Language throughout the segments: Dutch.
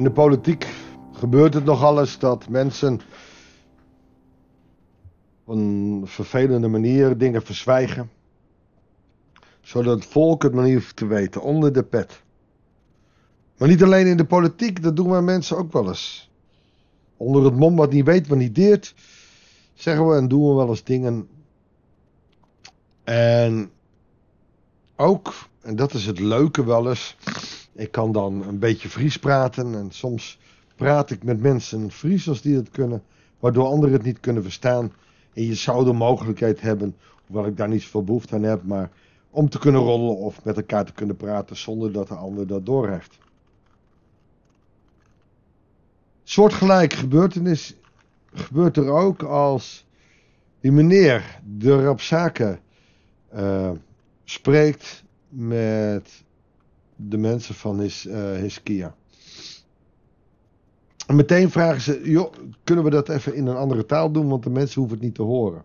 In de politiek gebeurt het nog alles dat mensen op een vervelende manier dingen verzwijgen. Zodat het volk het maar niet hoeft te weten, onder de pet. Maar niet alleen in de politiek, dat doen wij mensen ook wel eens. Onder het mom wat niet weet, wat niet deert, zeggen we en doen we wel eens dingen. En ook, en dat is het leuke wel eens, ik kan dan een beetje Fries praten en soms praat ik met mensen Fries als die het kunnen, waardoor anderen het niet kunnen verstaan. En je zou de mogelijkheid hebben, hoewel ik daar niet zoveel behoefte aan heb, maar om te kunnen rollen of met elkaar te kunnen praten zonder dat de ander dat doorheeft. Soortgelijk gebeurtenis gebeurt er ook als die meneer de Rapzaken uh, spreekt met de mensen van His, Hiskia. En meteen vragen ze, joh, kunnen we dat even in een andere taal doen, want de mensen hoeven het niet te horen.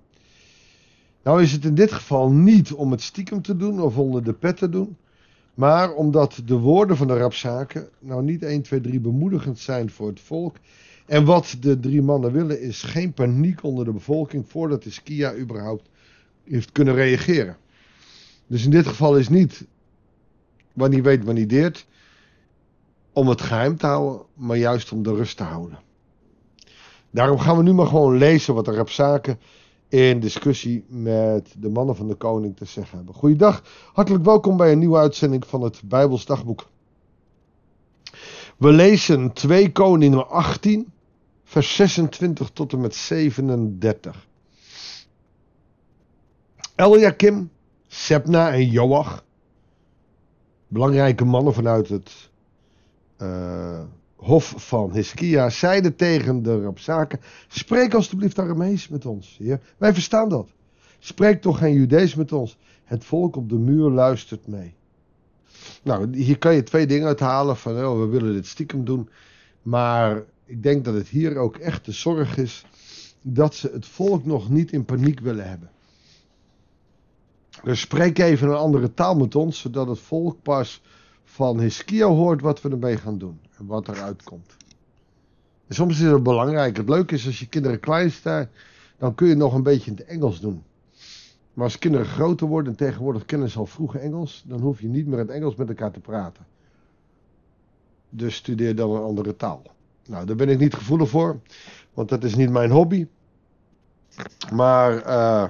Nou is het in dit geval niet om het stiekem te doen of onder de pet te doen, maar omdat de woorden van de rapzaken nou niet 1, 2, 3 bemoedigend zijn voor het volk. En wat de drie mannen willen is geen paniek onder de bevolking voordat de Skia überhaupt heeft kunnen reageren. Dus in dit geval is niet wanneer weet, wanneer deert, om het geheim te houden, maar juist om de rust te houden. Daarom gaan we nu maar gewoon lezen wat de rapzaken in discussie met de mannen van de koning te zeggen hebben. Goeiedag, hartelijk welkom bij een nieuwe uitzending van het Bijbels Dagboek. We lezen 2 Koningen 18, vers 26 tot en met 37. Eliakim, Sepna en Joach, belangrijke mannen vanuit het uh, hof van Hiskia zeiden tegen de Rapzaken: Spreek alstublieft Aramees met ons, heer. Wij verstaan dat. Spreek toch geen Judees met ons. Het volk op de muur luistert mee. Nou, hier kan je twee dingen uithalen van oh, we willen dit stiekem doen. Maar ik denk dat het hier ook echt de zorg is dat ze het volk nog niet in paniek willen hebben. Dus spreek even een andere taal met ons, zodat het volk pas van Hiskia hoort wat we ermee gaan doen en wat eruit komt. En soms is het belangrijk. Het leuke is als je kinderen klein staan, dan kun je nog een beetje in het Engels doen. Maar als kinderen groter worden en tegenwoordig kennen ze al vroeg Engels, dan hoef je niet meer in het Engels met elkaar te praten. Dus studeer dan een andere taal. Nou, daar ben ik niet gevoelig voor, want dat is niet mijn hobby. Maar uh,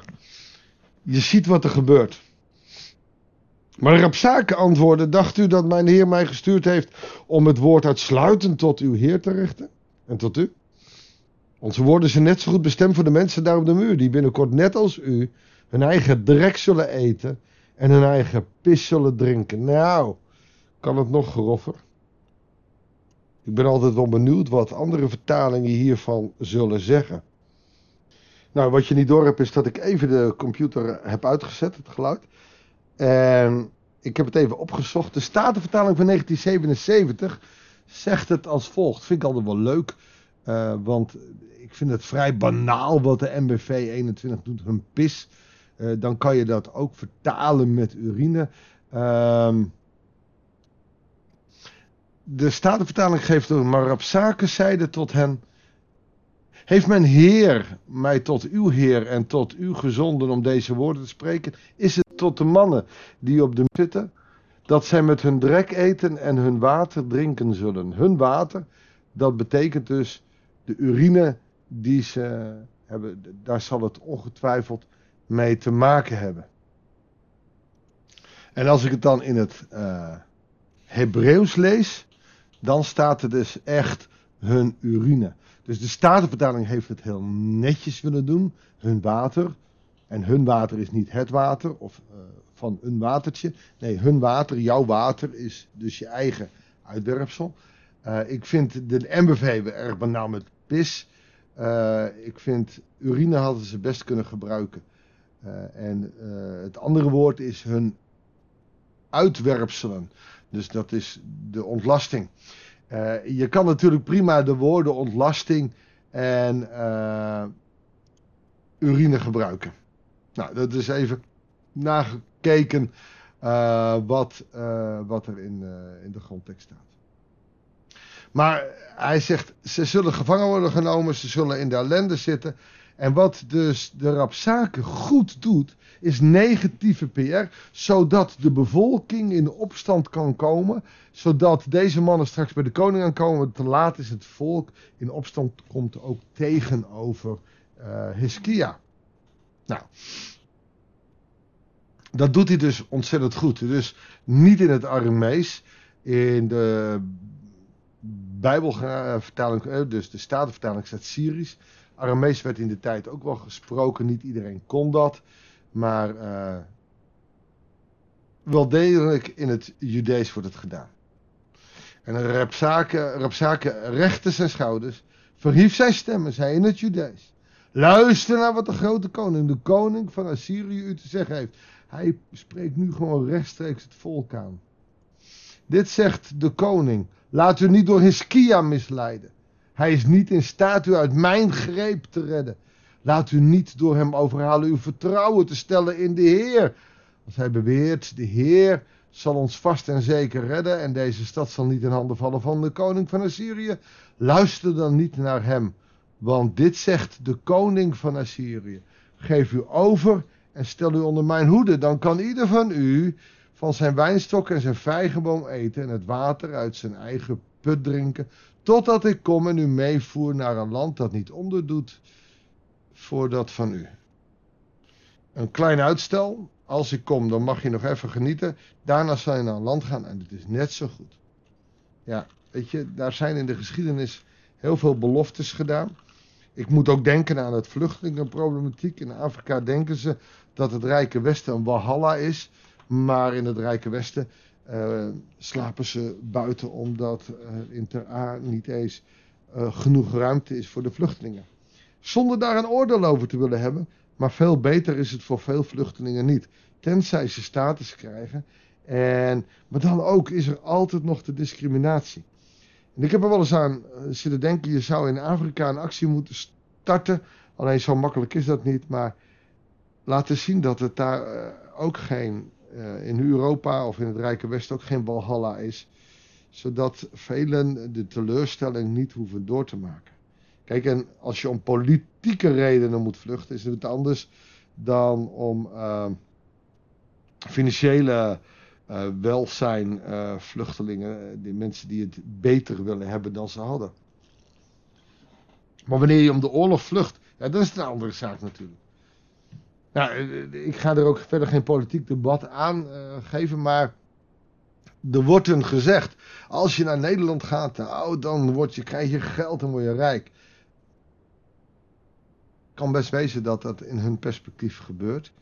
je ziet wat er gebeurt. Maar Rapsake antwoordde: Dacht u dat mijn Heer mij gestuurd heeft om het woord uitsluitend tot uw Heer te richten? En tot u? Onze woorden zijn net zo goed bestemd voor de mensen daar op de muur, die binnenkort net als u hun eigen drek zullen eten en hun eigen pis zullen drinken. Nou, kan het nog groffer? Ik ben altijd wel benieuwd wat andere vertalingen hiervan zullen zeggen. Nou, wat je niet door hebt is dat ik even de computer heb uitgezet, het geluid. En ik heb het even opgezocht. De Statenvertaling van 1977 zegt het als volgt. Vind ik altijd wel leuk. Uh, want ik vind het vrij banaal wat de MBV 21 doet. Hun pis. Uh, dan kan je dat ook vertalen met urine. Uh, de Statenvertaling geeft door. Maar op zaken zeiden tot hen. Heeft mijn Heer mij tot uw Heer en tot u gezonden om deze woorden te spreken? Is het tot de mannen die op de zitten, dat zij met hun drek eten en hun water drinken zullen? Hun water, dat betekent dus de urine die ze hebben, daar zal het ongetwijfeld mee te maken hebben. En als ik het dan in het uh, Hebreeuws lees, dan staat er dus echt hun urine. Dus de Statenvertaling heeft het heel netjes willen doen. Hun water. En hun water is niet het water of uh, van een watertje. Nee, hun water, jouw water, is dus je eigen uitwerpsel. Uh, ik vind de MBV erg banaal met pis. Uh, ik vind urine hadden ze best kunnen gebruiken. en het andere woord is hun uitwerpselen. Dus dat is de ontlasting. Uh, je kan natuurlijk prima de woorden ontlasting en uh, urine gebruiken. Nou, dat is even nagekeken uh, wat, wat er in, in de grondtekst staat. Maar hij zegt, ze zullen gevangen worden genomen, ze zullen in de ellende zitten. En wat dus de Rapsaken goed doet, is negatieve PR, zodat de bevolking in opstand kan komen, zodat deze mannen straks bij de koning aankomen. Te laat is het volk in opstand komt ook tegenover uh, Hiskia. Nou, dat doet hij dus ontzettend goed. Dus niet in het Aramees, in de Bijbelvertaling, eh, dus de Statenvertaling staat Syrisch. Aramees werd in de tijd ook wel gesproken, niet iedereen kon dat. Maar uh, wel degelijk in het Judees wordt het gedaan. En Rapsake, rechtte zijn schouders, verhief zijn stem en zei in het Judees. Luister naar wat de grote koning, de koning van Assyrië, u te zeggen heeft. Hij spreekt nu gewoon rechtstreeks het volk aan. Dit zegt de koning. Laat u niet door Hiskia misleiden. Hij is niet in staat u uit mijn greep te redden. Laat u niet door hem overhalen uw vertrouwen te stellen in de Heer. Als hij beweert, de Heer zal ons vast en zeker redden en deze stad zal niet in handen vallen van de koning van Assyrië. Luister dan niet naar hem, want dit zegt de koning van Assyrië. Geef u over en stel u onder mijn hoede, dan kan ieder van u van zijn wijnstok en zijn vijgenboom eten en het water uit zijn eigen put drinken, totdat ik kom en u meevoer naar een land dat niet onderdoet voor dat van u. Een klein uitstel, als ik kom dan mag je nog even genieten, daarna zal je naar een land gaan en het is net zo goed. Ja, weet je, daar zijn in de geschiedenis heel veel beloftes gedaan. Ik moet ook denken aan het vluchtelingenproblematiek. In Afrika denken ze dat het Rijke Westen een Walhalla is. Maar in het Rijke Westen uh, slapen ze buiten omdat uh, in Ter A niet eens uh, genoeg ruimte is voor de vluchtelingen. Zonder daar een oordeel over te willen hebben, maar veel beter is het voor veel vluchtelingen niet. Tenzij ze status krijgen. En, maar dan ook is er altijd nog de discriminatie. En ik heb er wel eens aan zitten denken, je zou in Afrika een actie moeten starten. Alleen zo makkelijk is dat niet, maar laten zien dat het daar ook geen uh, in Europa of in het Rijke Westen ook geen Walhalla is. Zodat velen de teleurstelling niet hoeven door te maken. Kijk, en als je om politieke redenen moet vluchten, is het anders dan om uh, financiële uh, welzijn vluchtelingen, die mensen die het beter willen hebben dan ze hadden. Maar wanneer je om de oorlog vlucht, ja, dan is een andere zaak natuurlijk. Nou, eh, ik ga er ook verder geen politiek debat aan uh, geven, maar er wordt een gezegd, als je naar Nederland gaat, nou, dan word je, krijg je geld en word je rijk. kan best wezen dat dat in hun perspectief gebeurt,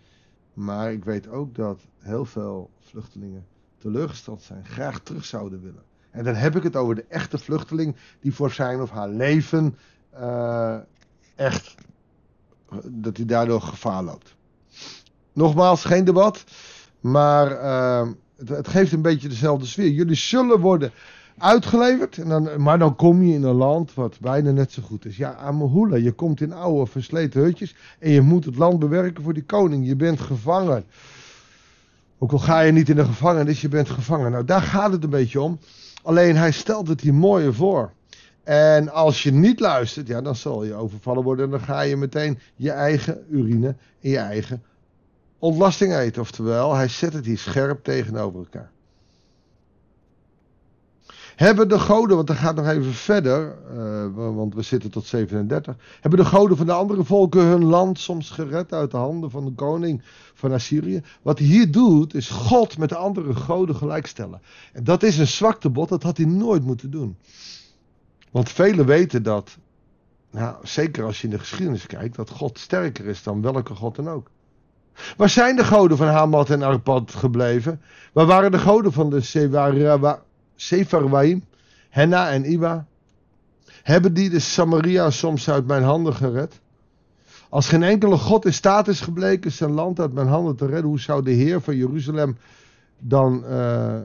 maar ik weet ook dat heel veel vluchtelingen teleurgesteld zijn, graag terug zouden willen. En dan heb ik het over de echte vluchteling die voor zijn of haar leven echt, dat hij daardoor gevaar loopt. Nogmaals, geen debat. Maar het, het, geeft een beetje dezelfde sfeer. Jullie zullen worden uitgeleverd. En dan, maar dan kom je in een land wat bijna net zo goed is. Ja, Amahula, je komt in oude versleten hutjes. En je moet het land bewerken voor die koning. Je bent gevangen. Ook al ga je niet in de gevangenis, je bent gevangen. Nou, daar gaat het een beetje om. Alleen hij stelt het hier mooier voor. En als je niet luistert, ja, dan zal je overvallen worden. En dan ga je meteen je eigen urine in je eigen ontlasting eten. Oftewel, hij zet het hier scherp tegenover elkaar. Hebben de goden, want dat gaat nog even verder, uh, want we zitten tot 37. Hebben de goden van de andere volken hun land soms gered uit de handen van de koning van Assyrië? Wat hij hier doet, is God met de andere goden gelijkstellen. En dat is een zwaktebod, dat had hij nooit moeten doen. Want velen weten dat, nou, zeker als je in de geschiedenis kijkt, dat God sterker is dan welke God dan ook. Waar zijn de goden van Hamat en Arpad gebleven? Waar waren de goden van de Sefarwaim, Henna en Iwa? Hebben die de Samaria soms uit mijn handen gered? Als geen enkele God in staat is gebleken zijn land uit mijn handen te redden, hoe zou de Heer van Jeruzalem dan uh,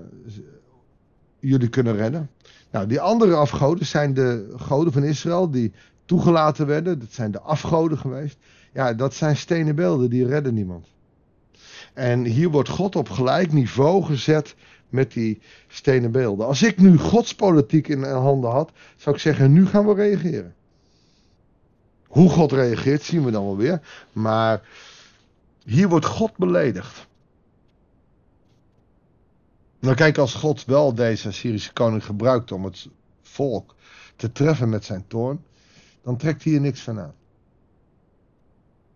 jullie kunnen redden? Nou, die andere afgoden zijn de goden van Israël die toegelaten werden. Dat zijn de afgoden geweest. Ja, dat zijn stenen beelden, die redden niemand. En hier wordt God op gelijk niveau gezet met die stenen beelden. Als ik nu godspolitiek in handen had, zou ik zeggen, nu gaan we reageren. Hoe God reageert zien we dan wel weer. Maar hier wordt God beledigd. Nou kijk, als God wel deze Syrische koning gebruikt om het volk te treffen met zijn toorn, dan trekt hij er niks van aan.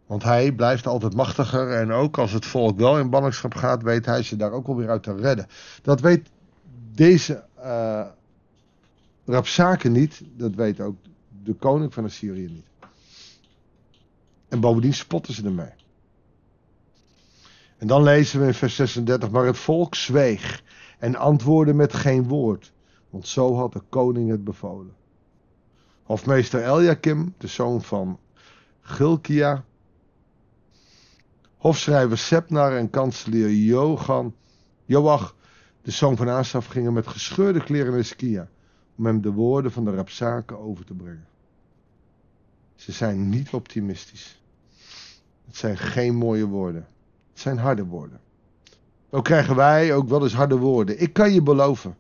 Want hij blijft altijd machtiger en ook als het volk wel in ballingschap gaat, weet hij ze daar ook alweer uit te redden. Dat weet deze uh, niet, dat weet ook de koning van Assyrië niet. En bovendien spotten ze ermee. En dan lezen we in vers 36, maar het volk zweeg en antwoordde met geen woord, want zo had de koning het bevolen. Hofmeester Eliakim, de zoon van Gilkia, hofschrijver Sepnar en kanselier Johan, Joach, de zoon van Asaf, gingen met gescheurde kleren naar Skia om hem de woorden van de Rapsaken over te brengen. Ze zijn niet optimistisch. Het zijn geen mooie woorden. Het zijn harde woorden. Ook krijgen wij ook wel eens harde woorden. Ik kan je beloven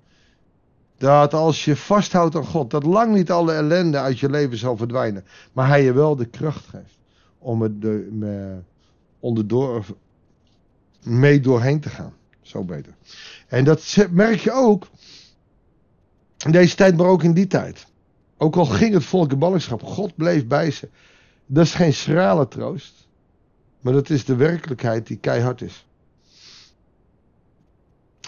dat als je vasthoudt aan God, dat lang niet alle ellende uit je leven zal verdwijnen. Maar hij je wel de kracht geeft om er de, me, mee doorheen te gaan. Zo beter. En dat merk je ook in deze tijd, maar ook in die tijd. Ook al ging het volk in ballingschap, God bleef bij ze. Dat is geen schrale troost. Maar dat is de werkelijkheid die keihard is.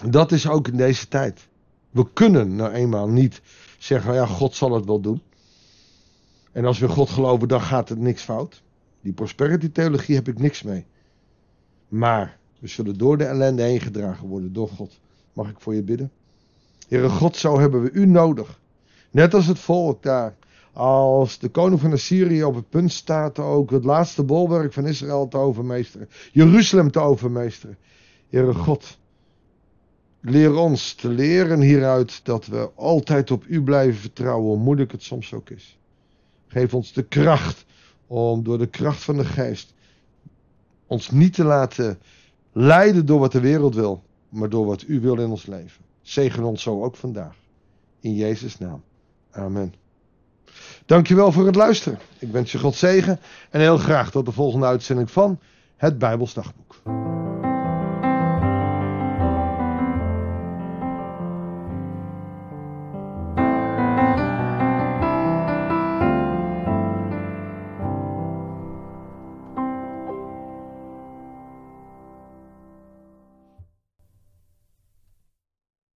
Dat is ook in deze tijd. We kunnen nou eenmaal niet zeggen, ja, God zal het wel doen. En als we God geloven, dan gaat het niks fout. Die prosperity theologie heb ik niks mee. Maar we zullen door de ellende heen gedragen worden door God. Mag ik voor je bidden? Heere God, zo hebben we u nodig. Net als het volk daar. Als de koning van Assyrië op het punt staat ook het laatste bolwerk van Israël te overmeesteren. Jeruzalem te overmeesteren. Heere God, leer ons te leren hieruit dat we altijd op u blijven vertrouwen, hoe moeilijk het soms ook is. Geef ons de kracht om door de kracht van de geest ons niet te laten leiden door wat de wereld wil, maar door wat u wil in ons leven. Zegen ons zo ook vandaag. In Jezus' naam. Amen. Dankjewel voor het luisteren. Ik wens je God zegen en heel graag tot de volgende uitzending van het Bijbels Dagboek.